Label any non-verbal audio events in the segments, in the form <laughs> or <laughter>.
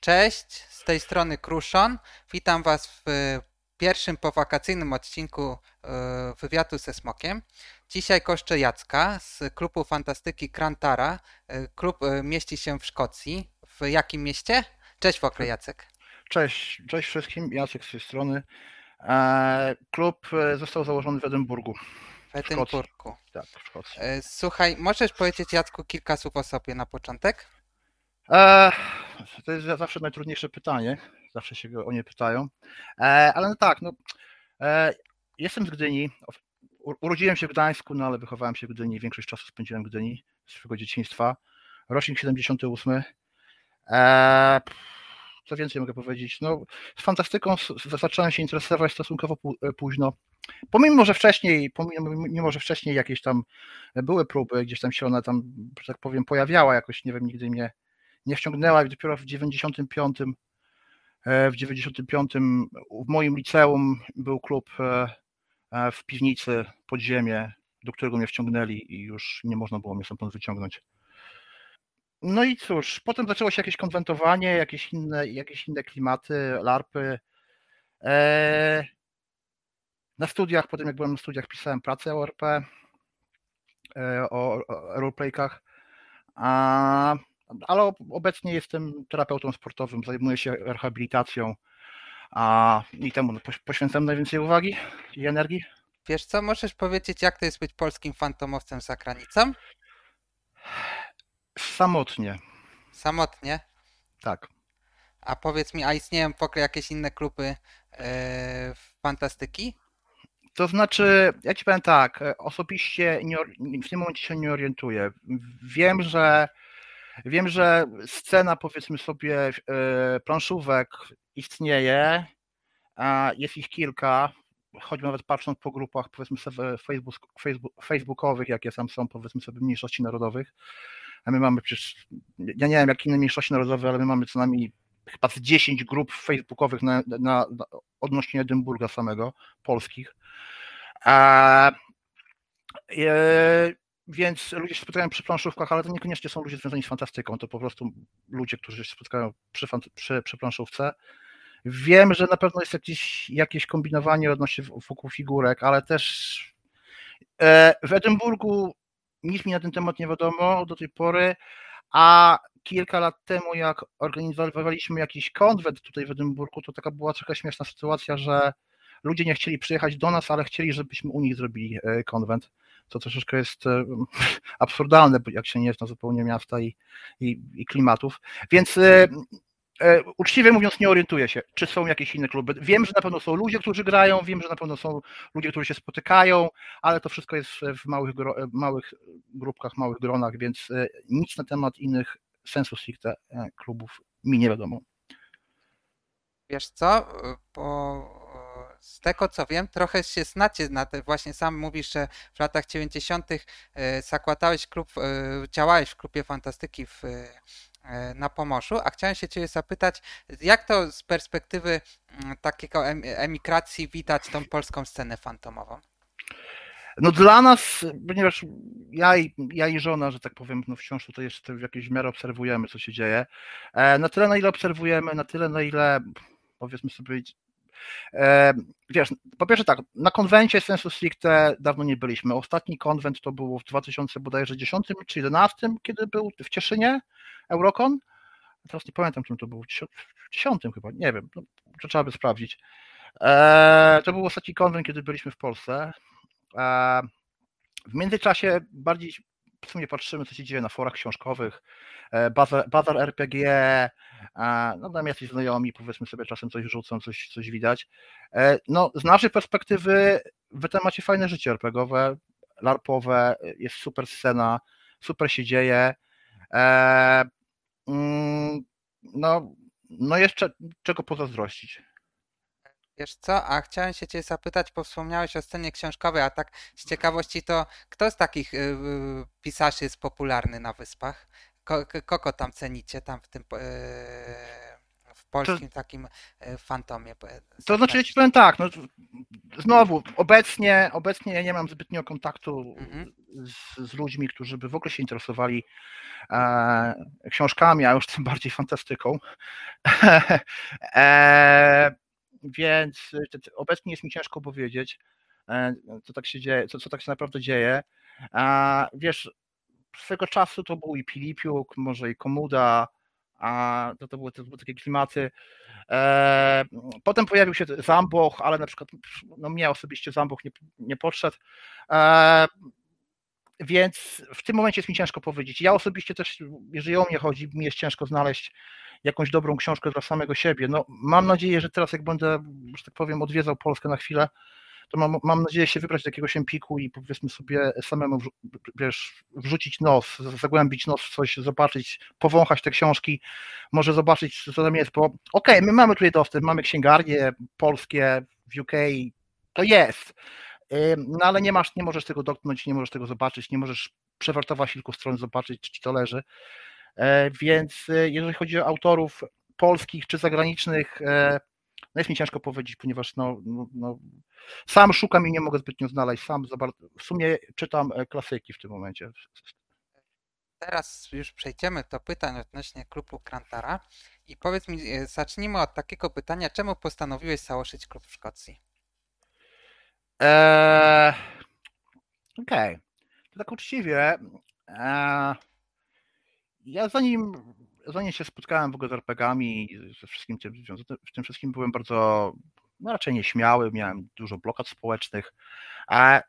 Cześć, z tej strony Kruszon. Witam Was w pierwszym powakacyjnym odcinku e, wywiadu ze Smokiem. Dzisiaj koszczę Jacka z klubu fantastyki Krantara. E, klub e, mieści się w Szkocji. W jakim mieście? Cześć w ogóle Jacek. Cześć, cześć wszystkim, Jacek z tej strony. Klub został założony w Edynburgu. W Edynburgu. Tak, w Szkocji. Słuchaj, możesz powiedzieć Jacku kilka słów o sobie na początek? To jest zawsze najtrudniejsze pytanie. Zawsze się o nie pytają. E, ale no tak, no, e, jestem z Gdyni. Urodziłem się w Gdańsku, no ale wychowałem się w Gdyni. Większość czasu spędziłem w Gdyni swojego dzieciństwa. Rocznik 78. E, co więcej mogę powiedzieć? No, z fantastyką zacząłem się interesować stosunkowo późno. Pomimo, że wcześniej, pomimo, że wcześniej jakieś tam były próby, gdzieś tam się ona tam, że tak powiem, pojawiała jakoś, nie wiem, nigdy mnie nie wciągnęła i dopiero w 95 e, w 95 w moim liceum był klub e, e, w piwnicy podziemie, do którego mnie wciągnęli i już nie można było mnie stamtąd wyciągnąć. No i cóż, potem zaczęło się jakieś konwentowanie, jakieś inne, jakieś inne klimaty, larpy. Na studiach, potem jak byłem na studiach, pisałem pracę o RP, o roleplaykach. A ale obecnie jestem terapeutą sportowym, zajmuję się rehabilitacją a, i temu poświęcam najwięcej uwagi i energii. Wiesz co, możesz powiedzieć, jak to jest być polskim fantomowcem za granicą? Samotnie. Samotnie? Tak. A powiedz mi, a istnieją w ogóle jakieś inne kluby yy, fantastyki? To znaczy, ja ci powiem tak, osobiście nie, w tym momencie się nie orientuję. Wiem, że Wiem, że scena, powiedzmy sobie, e, planszówek istnieje, jest ich kilka, choćby nawet patrząc po grupach, powiedzmy sobie, Facebook, Facebook, facebookowych, jakie tam są, powiedzmy sobie, mniejszości narodowych, a my mamy przecież, ja nie wiem jak inne mniejszości narodowe, ale my mamy co najmniej chyba z 10 grup facebookowych na, na, na odnośnie Edynburga samego, polskich. A, e, więc ludzie się spotykają przy planszówkach, ale to niekoniecznie są ludzie związani z fantastyką, to po prostu ludzie, którzy się spotkają przy, przy, przy planszówce. Wiem, że na pewno jest jakieś, jakieś kombinowanie odnośnie wokół figurek, ale też e, w Edynburgu nic mi na ten temat nie wiadomo do tej pory, a kilka lat temu, jak organizowaliśmy jakiś konwent tutaj w Edynburgu, to taka była trochę śmieszna sytuacja, że ludzie nie chcieli przyjechać do nas, ale chcieli, żebyśmy u nich zrobili e, konwent to troszeczkę jest e, <laughs> absurdalne, jak się nie zna zupełnie miasta i, i, i klimatów. Więc e, e, uczciwie mówiąc, nie orientuję się, czy są jakieś inne kluby. Wiem, że na pewno są ludzie, którzy grają, wiem, że na pewno są ludzie, którzy się spotykają, ale to wszystko jest w małych, małych grupkach, małych gronach, więc nic na temat innych sensu stricte klubów mi nie wiadomo. Wiesz co, bo z tego co wiem, trochę się znacie na te, właśnie sam mówisz, że w latach 90. E, zakładałeś klub, e, działałeś w klubie fantastyki w, e, na Pomorzu, a chciałem się Ciebie zapytać, jak to z perspektywy mm, takiego emigracji widać tą polską scenę fantomową? No dla nas, ponieważ ja i, ja i żona, że tak powiem, no wciąż tutaj jeszcze w jakiejś miarę obserwujemy, co się dzieje. Na tyle, na ile obserwujemy, na tyle, na ile powiedzmy sobie Wiesz, po pierwsze tak, na konwencie sensu stricte dawno nie byliśmy. Ostatni konwent to było w 2010 czy 2011, kiedy był w Cieszynie Eurocon. Teraz nie pamiętam, czym to było, w 10 chyba, nie wiem, no, to trzeba by sprawdzić. To był ostatni konwent, kiedy byliśmy w Polsce. W międzyczasie bardziej w sumie patrzymy, co się dzieje na forach książkowych, e, bazar, bazar RPG, no tam jacyś znajomi, powiedzmy sobie, czasem coś rzucą, coś, coś widać. E, no, z naszej perspektywy wy tam macie fajne życie RPGowe, larpowe, jest super scena, super się dzieje. E, mm, no, no jeszcze czego pozazdrościć. Wiesz co, a chciałem się cię zapytać, bo wspomniałeś o scenie książkowej, a tak z ciekawości to kto z takich y, pisarzy jest popularny na wyspach? Kogo tam cenicie tam w tym y, w polskim to, takim fantomie. To znaczy, ja ci powiem tak, no, znowu, obecnie, obecnie ja nie mam zbytnio kontaktu mhm. z, z, ludźmi, którzy by w ogóle się interesowali e, książkami, a już tym bardziej fantastyką. <laughs> e, więc obecnie jest mi ciężko powiedzieć, e, co tak się dzieje, co, co tak się naprawdę dzieje. A, wiesz, swego czasu to był i Pilipiuk, może i Komuda, a to, to, były, to były takie klimaty. E, potem pojawił się Zamboch, ale na przykład no mnie osobiście Zamboch nie, nie podszedł. E, więc w tym momencie jest mi ciężko powiedzieć. Ja osobiście też, jeżeli o mnie chodzi, mi jest ciężko znaleźć jakąś dobrą książkę dla samego siebie. No, mam nadzieję, że teraz jak będę, że tak powiem, odwiedzał Polskę na chwilę, to mam, mam nadzieję się wybrać do jakiegoś empiku i powiedzmy sobie samemu wiesz, wrzucić nos, zagłębić nos w coś, zobaczyć, powąchać te książki, może zobaczyć, co tam jest, bo okej, okay, my mamy tutaj dostęp, mamy księgarnie polskie w UK, to jest, no ale nie masz, nie możesz tego dotknąć, nie możesz tego zobaczyć, nie możesz przewartować kilku stron, zobaczyć, czy to leży. E, więc e, jeżeli chodzi o autorów polskich czy zagranicznych, e, no jest mi ciężko powiedzieć, ponieważ no, no, no, sam szukam i nie mogę zbytnio znaleźć. Sam w sumie czytam klasyki w tym momencie. Teraz już przejdziemy do pytań odnośnie klubu Krantara i powiedz mi, zacznijmy od takiego pytania, czemu postanowiłeś założyć klub w Szkocji? Eee, Okej, okay. to tak uczciwie. Eee, ja zanim, zanim się spotkałem w ogóle z RPGami i ze wszystkim tym, w tym wszystkim byłem bardzo no raczej nieśmiały, miałem dużo blokad społecznych. A,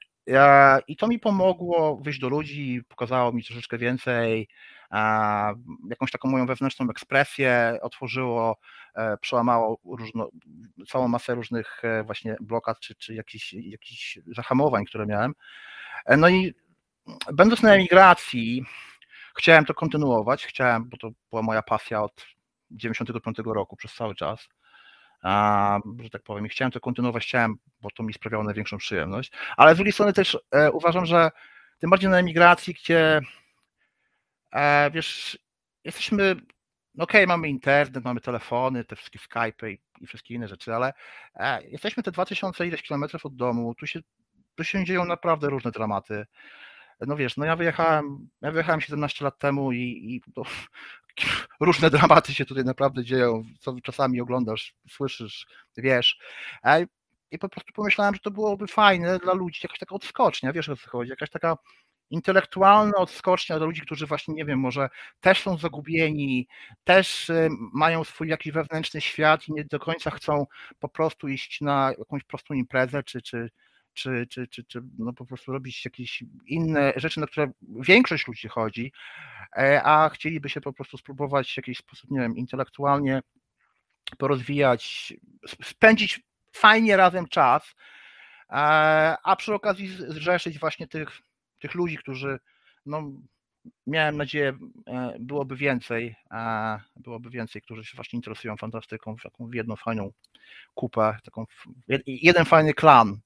I to mi pomogło wyjść do ludzi, pokazało mi troszeczkę więcej, jakąś taką moją wewnętrzną ekspresję otworzyło, e, przełamało różno, całą masę różnych e, właśnie blokad czy, czy jakichś, jakichś zahamowań, które miałem. E, no i będąc na emigracji, chciałem to kontynuować, chciałem, bo to była moja pasja od 95 roku przez cały czas, a, że tak powiem, i chciałem to kontynuować, chciałem, bo to mi sprawiało największą przyjemność, ale z drugiej strony też uważam, że tym bardziej na emigracji, gdzie e, wiesz, jesteśmy, no okej, okay, mamy internet, mamy telefony, te wszystkie Skype i, i wszystkie inne rzeczy, ale e, jesteśmy te 2000 ileś kilometrów od domu, tu się, tu się dzieją naprawdę różne dramaty no wiesz, no ja wyjechałem, ja wyjechałem 17 lat temu i, i to, <laughs> różne dramaty się tutaj naprawdę dzieją, co czasami oglądasz, słyszysz, wiesz. I po prostu pomyślałem, że to byłoby fajne dla ludzi, jakaś taka odskocznia, wiesz o co chodzi, jakaś taka intelektualna odskocznia dla ludzi, którzy właśnie, nie wiem, może też są zagubieni, też y, mają swój jakiś wewnętrzny świat i nie do końca chcą po prostu iść na jakąś prostą imprezę, czy, czy, czy, czy, czy, czy no po prostu robić jakieś inne rzeczy, na które większość ludzi chodzi, e, a chcieliby się po prostu spróbować w jakiś sposób, nie wiem, intelektualnie porozwijać, spędzić fajnie razem czas, e, a przy okazji zrzeszyć właśnie tych, tych ludzi, którzy no, miałem nadzieję, e, byłoby więcej, byłoby więcej, którzy się właśnie interesują fantastyką, w taką jedną fajną kupę, taką, jeden fajny klan,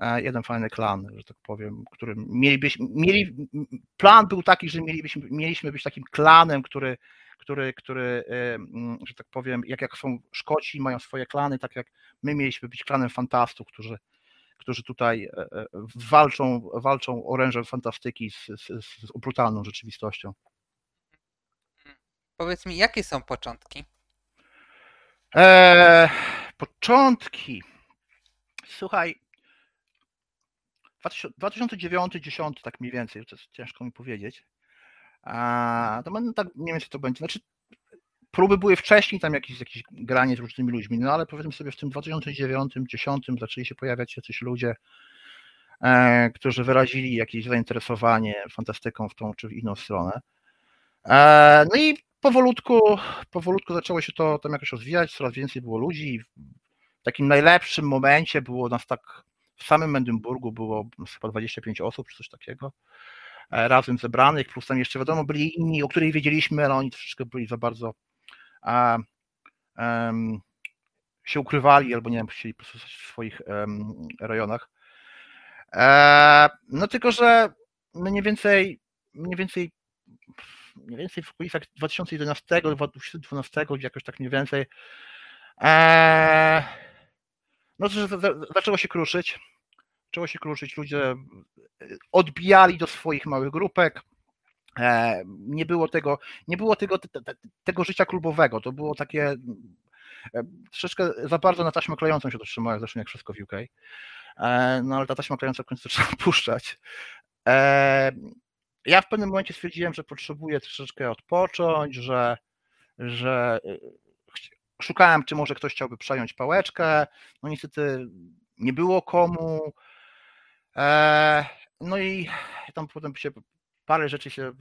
E, jeden fajny klan, że tak powiem, którym mielibyśmy, mieli, plan był taki, że mielibyśmy, mieliśmy być takim klanem, który, który, który, e, że tak powiem, jak, jak są Szkoci, mają swoje klany, tak jak my mieliśmy być klanem fantastów, którzy, którzy tutaj e, walczą, walczą orężem fantastyki z, z, z brutalną rzeczywistością. Powiedz mi, jakie są początki? Eee, początki. Słuchaj, 2009-2010, tak mniej więcej, to jest ciężko mi powiedzieć. A, to tak nie wiem, co to będzie. Znaczy, próby były wcześniej, tam jakieś, jakieś granie z różnymi ludźmi, no ale powiedzmy sobie w tym 2009-2010 zaczęli się pojawiać jacyś ludzie, e, którzy wyrazili jakieś zainteresowanie fantastyką w tą czy w inną stronę. E, no i powolutku, powolutku zaczęło się to tam jakoś rozwijać, coraz więcej było ludzi. W takim najlepszym momencie było nas tak w samym Edynburgu było chyba 25 osób, czy coś takiego, e, razem zebranych, plus tam jeszcze wiadomo byli inni, o których wiedzieliśmy, ale oni troszeczkę byli za bardzo a, um, się ukrywali, albo nie wiem, chcieli po prostu w swoich um, rejonach. E, no tylko, że mniej więcej, mniej więcej mniej więcej w okolicach 2011, 2012, jakoś tak mniej więcej. Eee, no, że zaczęło się kruszyć. Zaczęło się kruszyć, ludzie odbijali do swoich małych grupek. Eee, nie było tego, nie było tego, tego życia klubowego. To było takie e, troszeczkę za bardzo na taśmę klejącą się to trzymało, zresztą jak wszystko w UK. Eee, no ale ta taśma klejąca w końcu trzeba <laughs> puszczać. Ja w pewnym momencie stwierdziłem, że potrzebuję troszeczkę odpocząć, że, że y, szukałem, czy może ktoś chciałby przejąć pałeczkę. No niestety nie było komu. No i tam potem się parę rzeczy się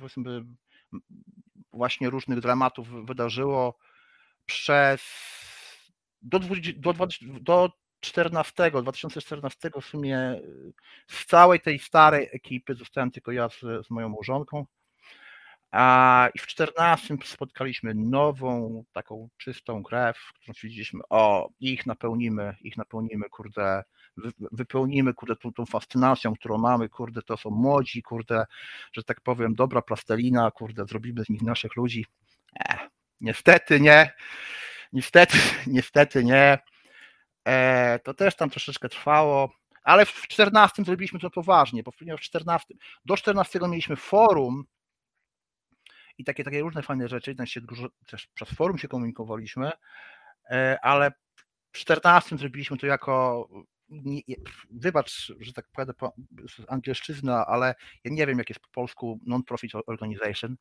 właśnie różnych dramatów wydarzyło przez do, 20, do, do 2014, 2014 w sumie z całej tej starej ekipy zostałem tylko ja z, z moją małżonką. A i w 14 spotkaliśmy nową, taką czystą krew, którą stwierdziliśmy, o, ich napełnimy, ich napełnimy, kurde, wypełnimy, kurde, tą, tą fascynacją, którą mamy, kurde, to są młodzi, kurde, że tak powiem, dobra plastelina, kurde, zrobimy z nich naszych ludzi. Eh, niestety nie, niestety, <laughs> niestety nie. E, to też tam troszeczkę trwało, ale w 14 zrobiliśmy to poważnie, bo w 14, do 14 mieliśmy forum i takie, takie różne fajne rzeczy, się dużo, też przez forum się komunikowaliśmy, e, ale w 14 zrobiliśmy to jako nie, wybacz, że tak powiem po angielszczyzna, ale ja nie wiem jak jest po polsku non-profit organization,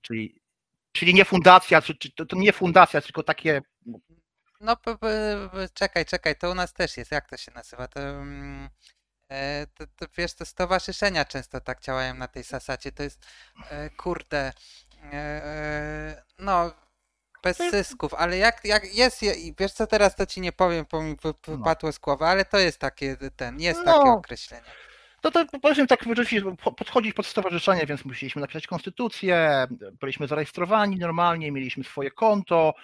czyli, czyli nie fundacja, to, to nie fundacja, tylko takie no, p- p- czekaj, czekaj, to u nas też jest. Jak to się nazywa? To, mm, e, to, to wiesz, to stowarzyszenia często tak działają na tej zasadzie. To jest, e, kurde, no, bez zysków, ale jak, jak jest, wiesz co, teraz to ci nie powiem, bo mi no. wypadło z głowy, ale to jest takie, ten, jest takie no. określenie. To, to powiedzmy tak, podchodzić pod stowarzyszenie, więc musieliśmy napisać konstytucję, byliśmy zarejestrowani normalnie, mieliśmy swoje konto,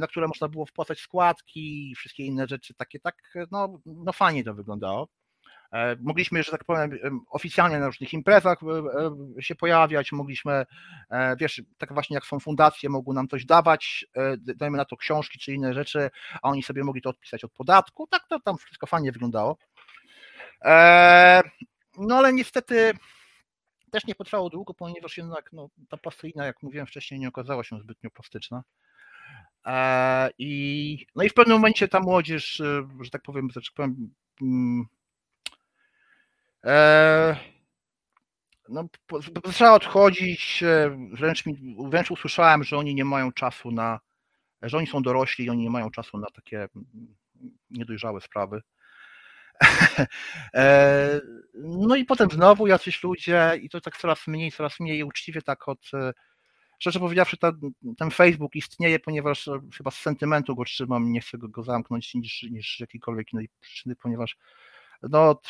na które można było wpłacać składki i wszystkie inne rzeczy, takie tak, no, no fajnie to wyglądało. E, mogliśmy, że tak powiem, oficjalnie na różnych imprezach e, e, się pojawiać, mogliśmy, wiesz, tak właśnie jak są fundacje, mogły nam coś dawać, dajmy na to książki czy inne rzeczy, a oni sobie mogli to odpisać od podatku, tak to tam wszystko fajnie wyglądało. No ale niestety też nie potrwało długo, ponieważ jednak no, ta plastelina, jak mówiłem wcześniej, nie okazała się zbytnio plastyczna. I, no i w pewnym momencie ta młodzież, że tak powiem, że tak powiem mm, no, zaczęła odchodzić, wręcz, mi, wręcz usłyszałem, że oni nie mają czasu na, że oni są dorośli i oni nie mają czasu na takie niedojrzałe sprawy. <laughs> No i potem znowu jacyś ludzie i to tak coraz mniej, coraz mniej uczciwie tak od Szczerze powiedziawszy, ta, ten Facebook istnieje, ponieważ e, chyba z sentymentu go trzymam, nie chcę go, go zamknąć niż, niż jakiejkolwiek innej przyczyny, ponieważ no,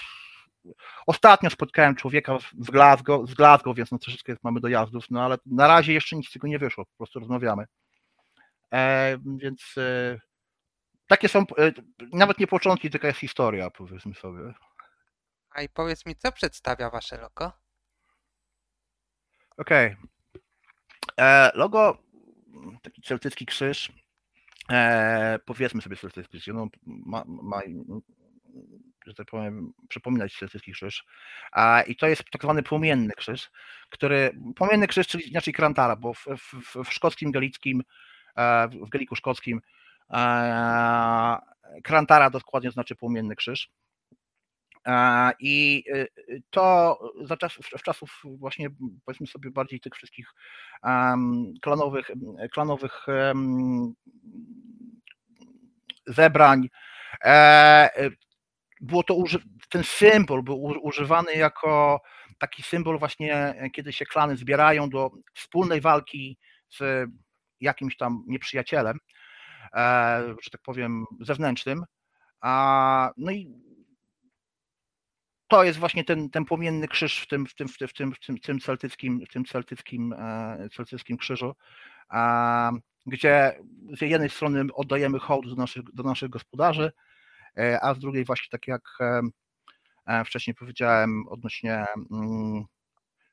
ostatnio spotkałem człowieka w Glasgow, z Glasgow, więc no troszeczkę mamy dojazdów, no ale na razie jeszcze nic z tego nie wyszło, po prostu rozmawiamy. E, więc e, takie są, e, nawet nie początki, tylko jest historia, powiedzmy sobie. A i powiedz mi, co przedstawia wasze logo? Okej, okay. E, logo, taki celtycki krzyż, e, powiedzmy sobie celtycki no, ma, ma, że tak powiem, przypominać celtycki krzyż. I to jest tak zwany płomienny krzyż, który, płomienny krzyż, czyli inaczej krantara, bo w, w, w szkockim, galickim, e, w galiku szkockim krantara dokładnie znaczy płomienny krzyż. I y, to za czas, w czasów właśnie powiedzmy sobie bardziej tych wszystkich klanowych, klanowych zebrań, e, było to, ten symbol był używany jako taki symbol właśnie, kiedy się klany zbierają do wspólnej walki z jakimś tam nieprzyjacielem, e, że tak powiem, zewnętrznym. No i to jest właśnie ten, ten płomienny krzyż w tym, w tym, w tym, w tym, w tym, w tym celtyckim, w tym celtyckim, e, celtyckim krzyżu, gdzie z jednej strony oddajemy hołd do naszych, do naszych gospodarzy, e, a z drugiej właśnie tak jak e, wcześniej powiedziałem odnośnie mm,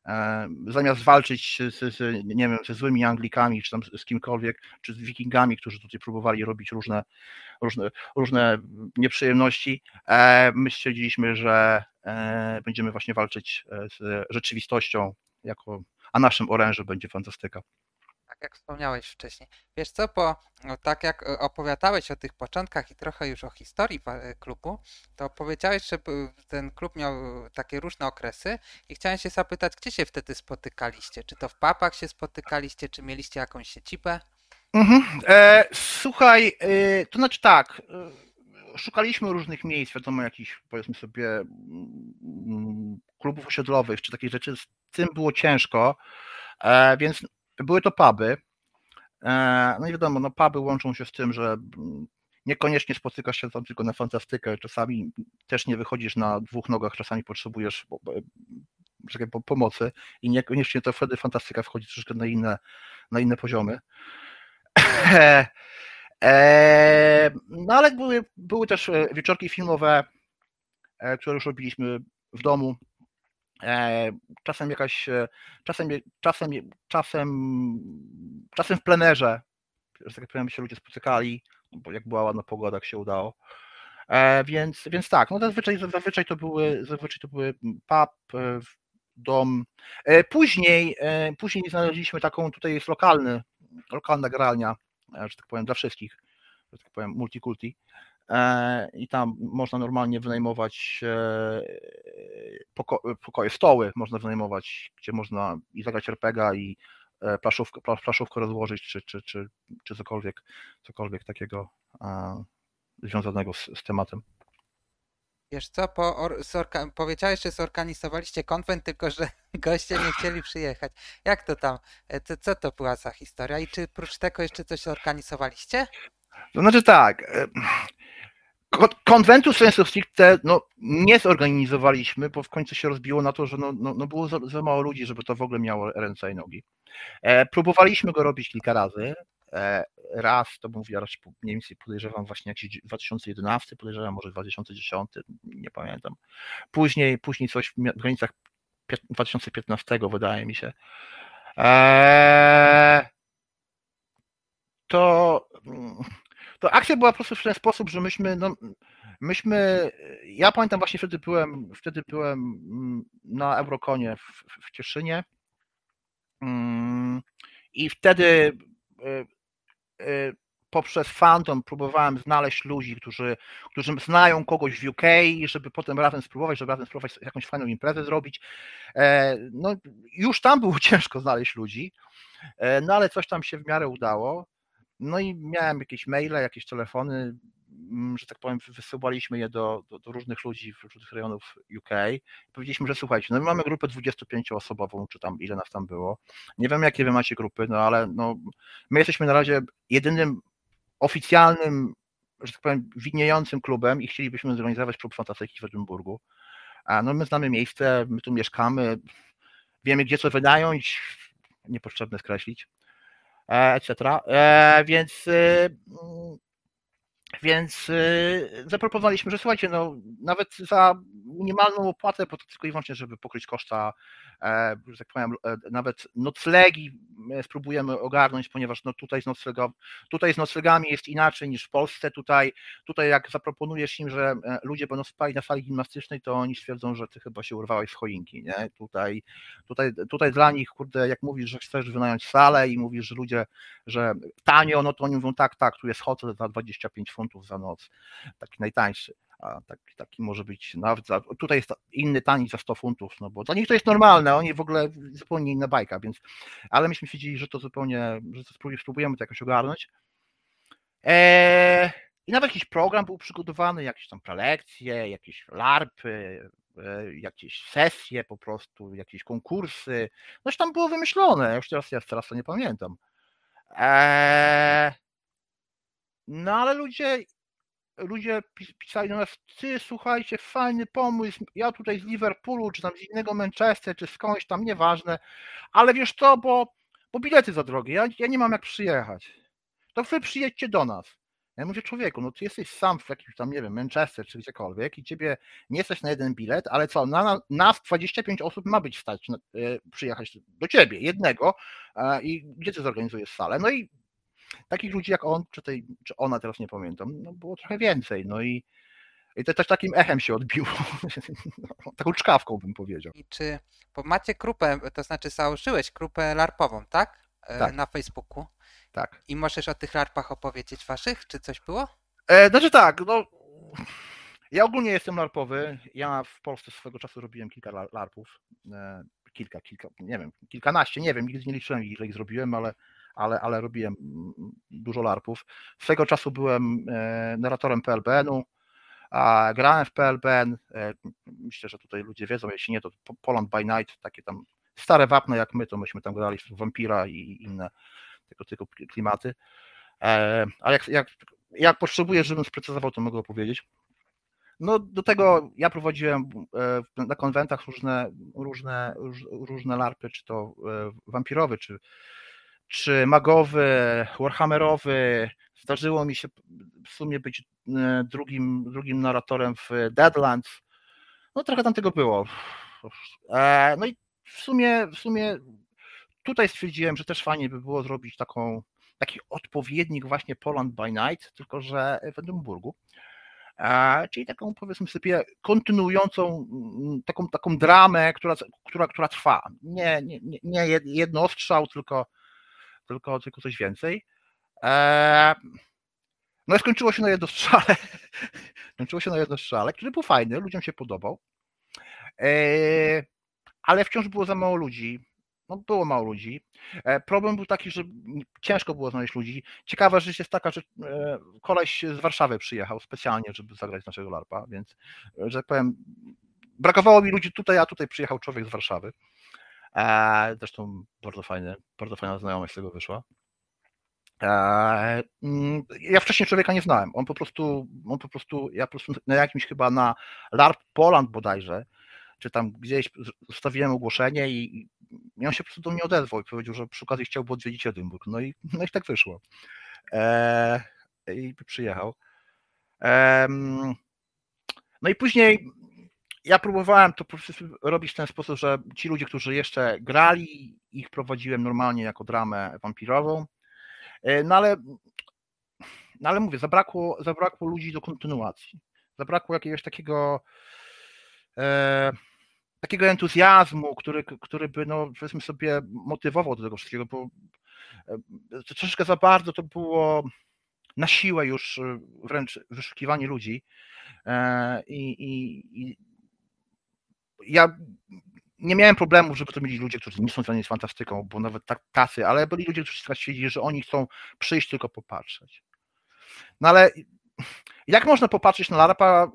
E, zamiast walczyć z, z, nie wiem, ze złymi Anglikami, czy tam z kimkolwiek, czy z Wikingami, którzy tutaj próbowali robić różne, różne, różne nieprzyjemności, e, my stwierdziliśmy, że e, będziemy właśnie walczyć z rzeczywistością, jako, a naszym orężem będzie fantastyka jak wspomniałeś wcześniej. Wiesz co, bo no, tak jak e, opowiadałeś o tych początkach i trochę już o historii e, klubu, to powiedziałeś, że ten klub miał takie różne okresy i chciałem się zapytać, gdzie się wtedy spotykaliście? Czy to w papach się spotykaliście, czy mieliście jakąś siedzibę? Mhm. E, słuchaj, e, to znaczy tak, e, szukaliśmy różnych miejsc, wiadomo, jakichś powiedzmy sobie mm, klubów osiedlowych, czy takich rzeczy, z tym było ciężko, e, więc były to puby. E, no i wiadomo, no puby łączą się z tym, że niekoniecznie spotykasz się tam tylko na fantastykę, czasami też nie wychodzisz na dwóch nogach, czasami potrzebujesz pomocy i niekoniecznie to wtedy fantastyka wchodzi troszeczkę na inne, na inne poziomy. <laughs> E, no ale były, były też wieczorki filmowe, e, które już robiliśmy w domu, E, czasem jakaś, e, czasem, czasem, czasem, czasem w plenerze, że tak powiem, się ludzie spotykali, bo jak była ładna pogoda, jak się udało. E, więc, więc tak, no zazwyczaj, zazwyczaj to były, zazwyczaj to były pub, dom. Później, później znaleźliśmy taką, tutaj jest lokalny, lokalna gralnia, że tak powiem, dla wszystkich, że tak powiem, multikulti. E, i tam można normalnie wynajmować e, poko pokoje, stoły można wynajmować, gdzie można i zagrać RPGa i e, plaszówkę, plaszówkę rozłożyć, czy, czy, czy, czy cokolwiek, cokolwiek takiego związanego z, z tematem. Wiesz co, po, powiedziałeś, że zorganizowaliście konwent, tylko że <laughs> goście nie chcieli przyjechać. Jak to tam, co, to była za historia i czy prócz tego jeszcze coś zorganizowaliście? To znaczy tak, konwentu sensu stricte no, nie zorganizowaliśmy, bo w końcu się rozbiło na to, że no, no, no było za, za, mało ludzi, żeby to w ogóle miało ręce i nogi. E, próbowaliśmy go robić kilka razy. E, raz, to mówię, raz mniej więcej podejrzewam właśnie jakiś 2011, podejrzewam może 2010, nie pamiętam. Później, później coś w granicach 2015 wydaje mi się. E, to mm, to akcja była po prostu w ten sposób, że myśmy, no, myśmy, ja pamiętam właśnie wtedy byłem, wtedy byłem mm, na Eurokonie w, w Cieszynie mm, i wtedy e, e, poprzez fandom próbowałem znaleźć ludzi, którzy, którzy znają kogoś w UK, żeby potem razem spróbować, żeby razem spróbować jakąś fajną imprezę zrobić. E, no, już tam było <laughs> ciężko znaleźć ludzi, no ale coś tam się w miarę udało. No i miałem jakieś maile, jakieś telefony, mm, że tak powiem, wysyłaliśmy je do, do, do różnych ludzi w różnych rejonów UK. Powiedzieliśmy, że słuchajcie, no my mamy grupę 25-osobową, czy tam ile nas tam było. Nie wiem, jakie wy macie grupy, no ale no, my jesteśmy na razie jedynym oficjalnym, że tak powiem, widniejącym klubem i chcielibyśmy zorganizować klub fantastyki w Edynburgu. A no my znamy miejsce, my tu mieszkamy, wiemy gdzie co wynająć, niepotrzebne skreślić. Etc. E, więc y, więc y, zaproponowaliśmy, że słuchajcie, no nawet za minimalną opłatę, bo to tylko i wyłącznie, żeby pokryć koszta E, że tak powiem, e, nawet noclegi e, spróbujemy ogarnąć, ponieważ no tutaj, z noclega, tutaj z noclegami jest inaczej niż w Polsce. Tutaj, tutaj jak zaproponujesz im, że ludzie będą spali na sali gimnastycznej, to oni stwierdzą, że ty chyba się urwałeś z choinki. Nie? Tutaj, tutaj, tutaj dla nich, kurde, jak mówisz, że chcesz wynająć salę i mówisz, że ludzie, że tanio, no to oni mówią tak, tak, tu jest hotel za 25 funtów za noc, taki najtańszy a taki, taki może być nawet za, tutaj jest inny tani za 100 funtów, no bo dla nich to jest normalne, oni w ogóle zupełnie inna bajka, więc, ale myśmy stwierdzili, że to zupełnie, że to spróbujemy to jakoś ogarnąć. Eee, I nawet jakiś program był przygotowany, jakieś tam prelekcje, jakieś larpy, e, jakieś sesje po prostu, jakieś konkursy, noś tam było wymyślone, już teraz ja teraz to nie pamiętam. Eee, no ale ludzie ludzie pisali do nas, ty słuchajcie, fajny pomysł, ja tutaj z Liverpoolu, czy tam z innego Manchester, czy skądś tam, nieważne, ale wiesz co, bo, bo bilety za drogie, ja, ja nie mam jak przyjechać. To wy przyjedźcie do nas. Ja mówię, człowieku, no ty jesteś sam w jakimś tam, nie wiem, Manchester czy gdziekolwiek i ciebie nie jesteś na jeden bilet, ale co, na nas 25 osób ma być stać na, e, przyjechać do ciebie, jednego e, i gdzie ty zorganizujesz salę? No i takich ludzi jak on, czy, tej, czy ona, teraz nie pamiętam, no było trochę więcej, no i i to też takim echem się odbiło. <laughs> Taką czkawką bym powiedział. I czy, bo macie grupę, to znaczy założyłeś grupę larpową, tak? E, tak. Na Facebooku. Tak. I możesz o tych larpach opowiedzieć waszych? Czy coś było? E, znaczy tak, no. Ja ogólnie jestem larpowy. Ja w Polsce swego czasu robiłem kilka larpów. E, kilka, kilka, nie wiem, kilkanaście, nie wiem, nigdy nie liczyłem ile ich zrobiłem, ale, ale, ale robiłem dużo larpów. Swego czasu byłem e, narratorem PLBN-u grałem w PLBN, e, myślę, że tutaj ludzie wiedzą, jeśli nie, to Poland by Night, takie tam stare wapno jak my, to myśmy tam grali w Vampira i inne tego typu klimaty. Ale jak, jak, jak potrzebuję, żebym sprecyzował, to mogę opowiedzieć. No do tego ja prowadziłem e, na konwentach różne, różne, różne larpy, czy to wampirowy, czy, czy magowy, warhammerowy. Zdarzyło mi się w sumie być e, drugim, drugim narratorem w Deadlands. No trochę tam tego było. E, no i w sumie, w sumie tutaj stwierdziłem, że też fajnie by było zrobić taką, taki odpowiednik właśnie Poland by Night, tylko że w Edynburgu. E, czyli taką powiedzmy sobie kontynuującą taką, taką dramę, która, która, która trwa. Nie, nie, nie jedno ostrzał, tylko, tylko, tylko coś więcej. No i skończyło się na jednostrzale. <laughs> skończyło się na jednostrzale, który był fajny, ludziom się podobał. E, ale wciąż było za mało ludzi. No, było mało ludzi. E, problem był taki, że ciężko było znaleźć ludzi. Ciekawa rzecz jest taka, że e, koleś z Warszawy przyjechał specjalnie, żeby zagrać naszego LARPa, więc, że tak powiem, brakowało mi ludzi tutaj, a tutaj przyjechał człowiek z Warszawy. Zresztą bardzo fajny, bardzo fajna znajomość z tego wyszła. Mm, ja wcześniej człowieka nie znałem. On po prostu, on po prostu, ja po prostu <laughs> na jakimś chyba na LARP Poland bodajże, czy tam gdzieś zostawiłem ogłoszenie i, i on się po prostu do mnie odezwał i powiedział, że przy okazji chciałby odwiedzić Edynburg. No i, <laughs> no i tak wyszło. E, I przyjechał. E, no i później ja próbowałem to robić w ten sposób, że ci ludzie, którzy jeszcze grali, ich prowadziłem normalnie jako dramę wampirową E, no ale, no ale mówię, zabrakło, zabrakło ludzi do kontynuacji. Zabrakło jakiegoś takiego e, takiego entuzjazmu, który, który by, no, powiedzmy sobie, motywował do tego wszystkiego, bo e, troszeczkę za bardzo to było na siłę już e, wręcz wyszukiwanie ludzi. I, i ja nie miałem problemów, żeby to mieli ludzie, którzy nie są związani z fantastyką, bo nawet tak tacy, ale byli ludzie, którzy stwierdzili, że oni chcą przyjść tylko popatrzeć. No ale jak można popatrzeć na larpa,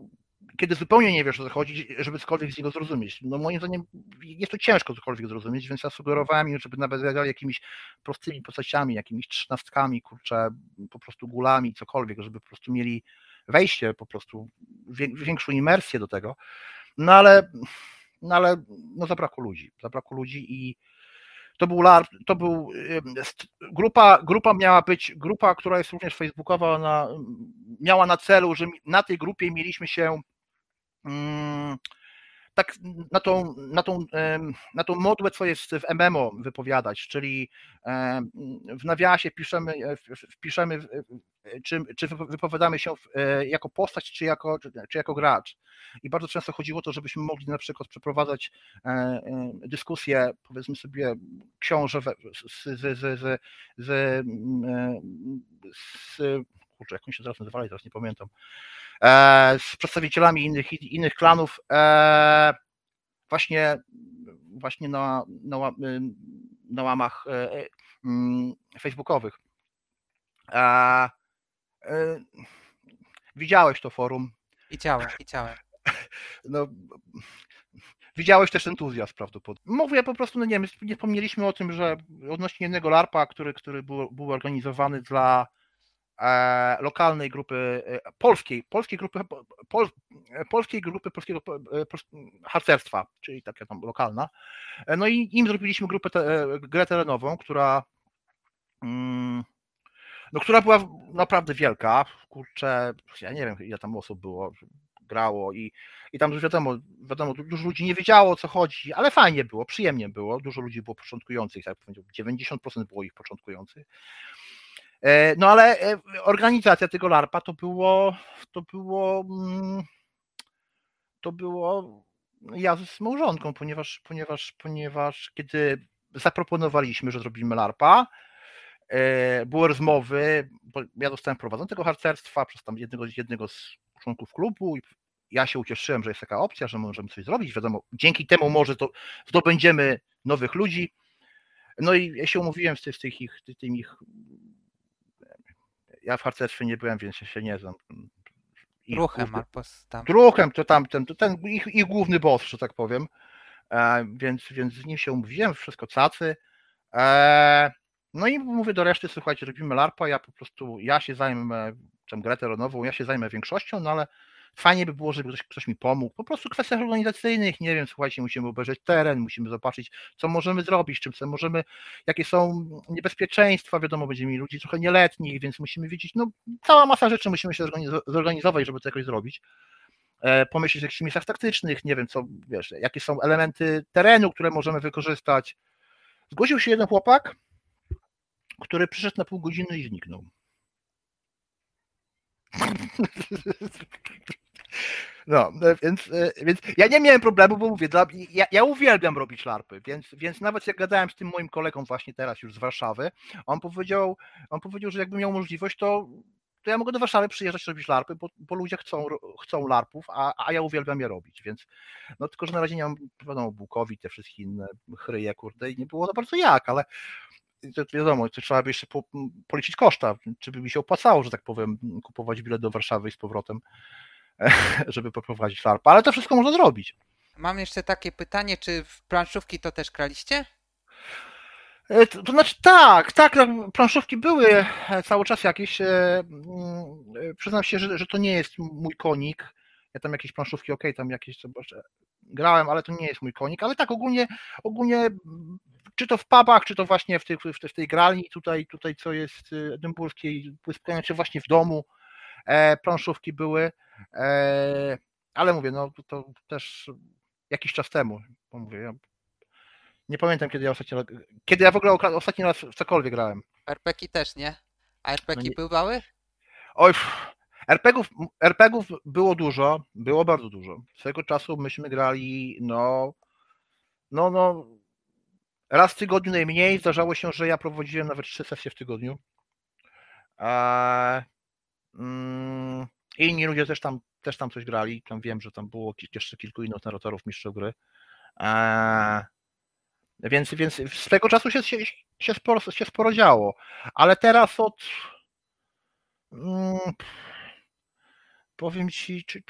kiedy zupełnie nie wiesz o co chodzi, żeby cokolwiek z niego zrozumieć? No moim zdaniem jest to ciężko cokolwiek zrozumieć, więc ja sugerowałem im, żeby nawet grali jakimiś prostymi postaciami, jakimiś trzynastkami, kurczę, po prostu gulami, cokolwiek, żeby po prostu mieli wejście, po prostu większą imersję do tego. No ale no ale no zabrakło ludzi, zabrakło ludzi i to był LARP, to był grupa, grupa miała być, grupa, która jest również facebookowa, ona miała na celu, że na tej grupie mieliśmy się mm, tak na tą, na, tą, na tą modłę, co jest w MMO wypowiadać, czyli w nawiasie piszemy, wpiszemy, czy, czy wypowiadamy się e, jako postać, czy jako, czy jako gracz. I bardzo często chodziło o to, żebyśmy mogli na przykład przeprowadzać e, e, dyskusję, powiedzmy sobie, książę z, z, z, z, z, z kurczę, jak oni się teraz nazywali, teraz nie pamiętam, z przedstawicielami innych, innych klanów właśnie, właśnie na, na, na łamach mm, facebookowych. Widziałeś to forum. Widziałem, widziałem. <laughs> No, widziałeś też entuzjazm prawdopodobnie. Mówię po prostu, no nie wiem, nie wspomnieliśmy o tym, że odnośnie jednego LARPa, który, który był, był organizowany dla e, lokalnej grupy e, polskiej, polskiej grupy, pol, polskiej grupy polskiego e, harcerstwa, czyli taka tam lokalna. E, no i im zrobiliśmy grupę, te, grę terenową, która mm, no, która była naprawdę wielka. Kurczę, ja nie wiem, ile tam osób było, grało i, i tam wiadomo, wiadomo, dużo ludzi nie wiedziało o co chodzi, ale fajnie było, przyjemnie było. Dużo ludzi było początkujących, tak powiedział, 90% było ich początkujących. E, no ale e, organizacja tego LARPA to było, to było, mm, to było ja z małżonką, ponieważ, ponieważ, ponieważ kiedy zaproponowaliśmy, że zrobimy LARPA, e, były rozmowy, bo ja dostałem prowadzony tego harcerstwa przez tam jednego, jednego z członków klubu i ja się ucieszyłem, że jest taka opcja, że możemy coś zrobić. Wiadomo, dzięki temu może to zdobędziemy nowych ludzi. No i ja się umówiłem z, z tych ich, ich. Ja w harcerstwie nie byłem, więc się nie znam. Ruchem albo tam. Ruchem to tamten, to ten ich, ich główny boss, że tak powiem. E, więc, więc z nim się umówiłem, wszystko cacy. E, no i mówię do reszty, słuchajcie, robimy LARPA, ja po prostu, ja się zajmę, tam grę terenową, ja się zajmę większością, no ale fajnie by było, żeby ktoś, ktoś mi pomógł. Po prostu w kwestiach organizacyjnych, nie wiem, słuchajcie, musimy obejrzeć teren, musimy zobaczyć, co możemy zrobić, czym co możemy, jakie są niebezpieczeństwa, wiadomo, będziemy mieli ludzi trochę nieletnich, więc musimy wiedzieć, no cała masa rzeczy musimy się zorganizować, żeby to jakoś zrobić. E, pomyśleć o jakichś miejscach taktycznych, nie wiem, co, wiesz, jakie są elementy terenu, które możemy wykorzystać. Zgłosił się jeden chłopak, który przyszedł na pół godziny i zniknął. No, e, więc, e, więc ja nie miałem problemu, bo mówię, ja, ja uwielbiam robić larpy, więc, więc nawet jak gadałem z tym moim kolegą właśnie teraz już z Warszawy, on powiedział, on powiedział, że jakby miał możliwość, to, to ja mogę do Warszawy przyjeżdżać robić larpy, bo, bo ludzie chcą, chcą larpów, a, a ja uwielbiam je robić, więc no tylko, że na razie nie mam, wiadomo, Bukowi, te wszystkie inne chryje, kurde, i nie było za bardzo jak, ale to wiadomo, to trzeba by jeszcze po, policzyć koszta, czy by mi się opłacało, że tak powiem, kupować bilet do Warszawy i z powrotem, <laughs> żeby poprowadzić LARP, ale to wszystko można zrobić. Mam jeszcze takie pytanie, czy w planszówki to też graliście? E, to, to znaczy tak, tak, no, planszówki były cały czas jakieś. E, przyznam się, że, że to nie jest mój konik. Ja tam jakieś planszówki, ok, tam jakieś grałem, ale to nie jest mój konik, ale tak ogólnie, ogólnie czy to w pubach, czy to właśnie w, tych, w tej gralni tutaj, tutaj co jest y, edynburskiej, czy właśnie w domu e, planszówki były, e, ale mówię, no to też jakiś czas temu, bo mówię, ja nie pamiętam kiedy ja ostatnio, kiedy ja w ogóle ostatni raz w cokolwiek grałem. RPG też, nie? A RPG no bywały? Oj, RPGów, RPGów było dużo, było bardzo dużo. Swego czasu myśmy grali, no, no, no, raz w tygodniu najmniej. Zdarzało się, że ja prowadziłem nawet trzy sesje w tygodniu. Mm, inni ludzie też tam, też tam coś grali. Tam wiem, że tam było jeszcze kilku innych narratorów mistrzów gry. Więc, więc z tego czasu się, się, się, sporo, się sporo działo. Ale teraz od. Mm, powiem ci, czy,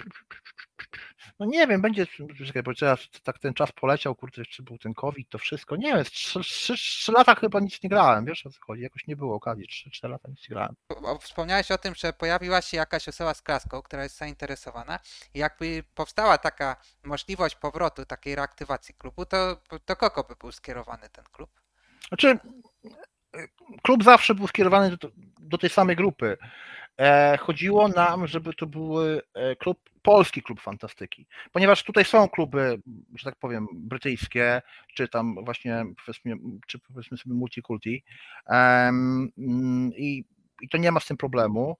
no nie wiem, będzie, czekaj, bo teraz tak ten czas poleciał, kurde, czy był ten COVID, to wszystko, nie wiem, trzy lata chyba nic nie grałem, wiesz o co chodzi, jakoś nie było okazji, trzy lata nic nie grałem. Wspomniałeś o tym, że pojawiła się jakaś osoba z klaską, która jest zainteresowana i jakby powstała taka możliwość powrotu, takiej reaktywacji klubu, to, to kogo by był skierowany ten klub? Znaczy, klub zawsze był skierowany do, do tej samej grupy. E, chodziło nam, żeby to był e, klub, polski klub fantastyki, ponieważ tutaj są kluby, że tak powiem, brytyjskie, czy tam właśnie powiedzmy, czy powiedzmy sobie multikulti i, i to nie ma z tym problemu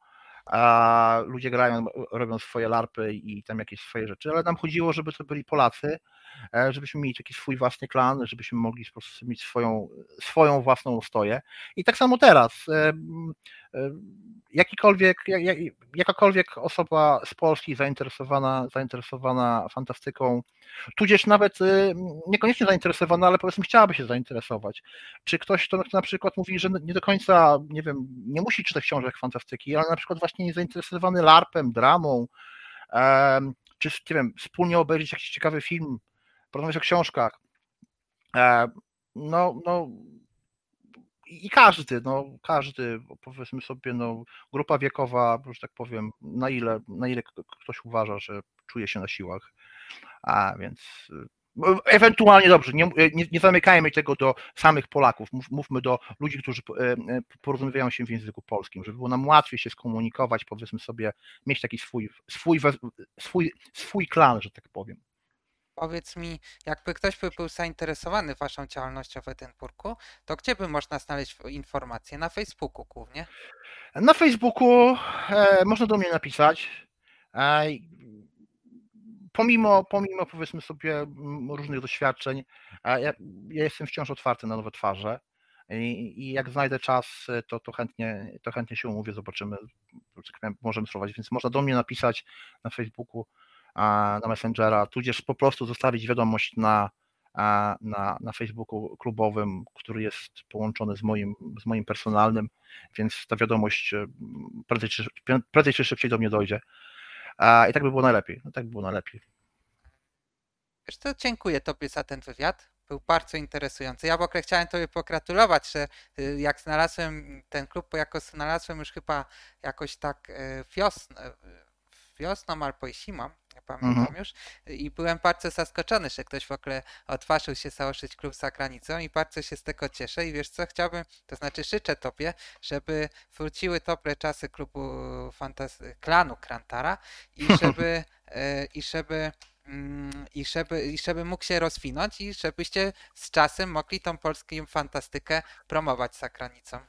a ludzie grają, robią swoje larpy i tam jakieś swoje rzeczy, ale nam chodziło, żeby to byli Polacy, e, żebyśmy mieli jakiś swój własny klan, żebyśmy mogli po prostu mieć swoją, swoją własną stoję. I tak samo teraz. E, e, jakikolwiek, jak, jakakolwiek osoba z Polski zainteresowana, zainteresowana fantastyką, tudzież nawet niekoniecznie zainteresowana, ale powiedzmy chciałaby się zainteresować. Czy ktoś, kto na przykład mówi, że nie do końca, nie wiem, nie musi czytać książek fantastyki, ale na przykład właśnie jest zainteresowany larpem, dramą, czy nie wiem, wspólnie obejrzeć jakiś ciekawy film, porozmawiać o książkach. No, no, i każdy, no, każdy, powiedzmy sobie, no, grupa wiekowa, że tak powiem, na ile, na ile ktoś uważa, że czuje się na siłach. A więc Ewentualnie dobrze, nie, nie, nie, zamykajmy tego do samych Polaków, Mów, mówmy do ludzi, którzy porozumiewają się w języku polskim, żeby było nam łatwiej się skomunikować, powiedzmy sobie, mieć taki swój, swój, swój, swój klan, że tak powiem. Powiedz mi, jakby ktoś by był zainteresowany waszą działalnością w Edynburgu, to gdzie by można znaleźć informacje? Na Facebooku głównie? Na Facebooku e, można do mnie napisać. E, pomimo, pomimo powiedzmy sobie różnych doświadczeń, ja, ja jestem wciąż otwarty na nowe twarze. I, I, jak znajdę czas, to, to, chętnie, to chętnie się umówię, zobaczymy, tak możemy spróbować, więc można do mnie napisać na Facebooku na Messengera, tudzież po prostu zostawić wiadomość na, na, na Facebooku klubowym, który jest połączony z moim, z moim personalnym, więc ta wiadomość e, prędzej czy, szybciej do mnie dojdzie. I tak by było najlepiej. No, tak by było najlepiej. Wiesz co, dziękuję Tobie za ten wywiad. Był bardzo interesujący. Ja w ogóle chciałem Tobie pogratulować, że y, jak znalazłem ten klub, jako znalazłem już chyba jakoś tak e, wiosnę, wiosną albo i zimą, nie pamiętam mhm. już, i byłem bardzo zaskoczony, że ktoś w ogóle odważył się założyć klub za granicą i bardzo się z tego cieszę i wiesz co, chciałbym, to znaczy życzę Tobie, żeby wróciły dobre czasy klubu fantasy, klanu Krantara i <laughs> żeby, e, i żeby mm, i żeby, i żeby mógł się rozwinąć i żebyście z czasem mogli tą polską fantastykę promować za granicą.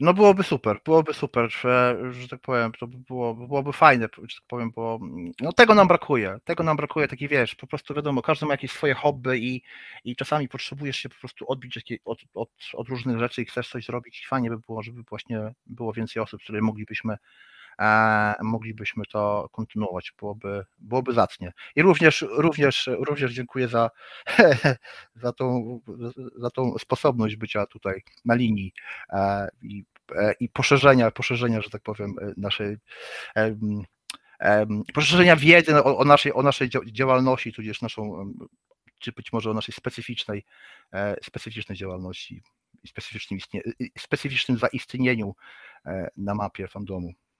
No byłoby super, byłoby super, że, że tak powiem, to by było, byłoby fajne, że tak powiem, bo no tego nam brakuje, tego nam brakuje, taki wiesz, po prostu wiadomo, każdy ma jakieś swoje hobby i, i czasami potrzebujesz się po prostu odbić od, od, od różnych rzeczy i chcesz coś zrobić i fajnie by było, żeby właśnie było więcej osób, które moglibyśmy E, moglibyśmy to kontynuować, byłoby, byłoby zacnie. I również, również, również dziękuję za, <laughs> za, tą, za tą sposobność bycia tutaj na linii e, i, e, i poszerzenia, poszerzenia, że tak powiem, naszej poszerzenia wiedzy o, o, naszej, o naszej działalności, tudzież naszą, czy być może o naszej specyficznej, specyficznej działalności i specyficznym, specyficznym zaistnieniu na mapie fandomu.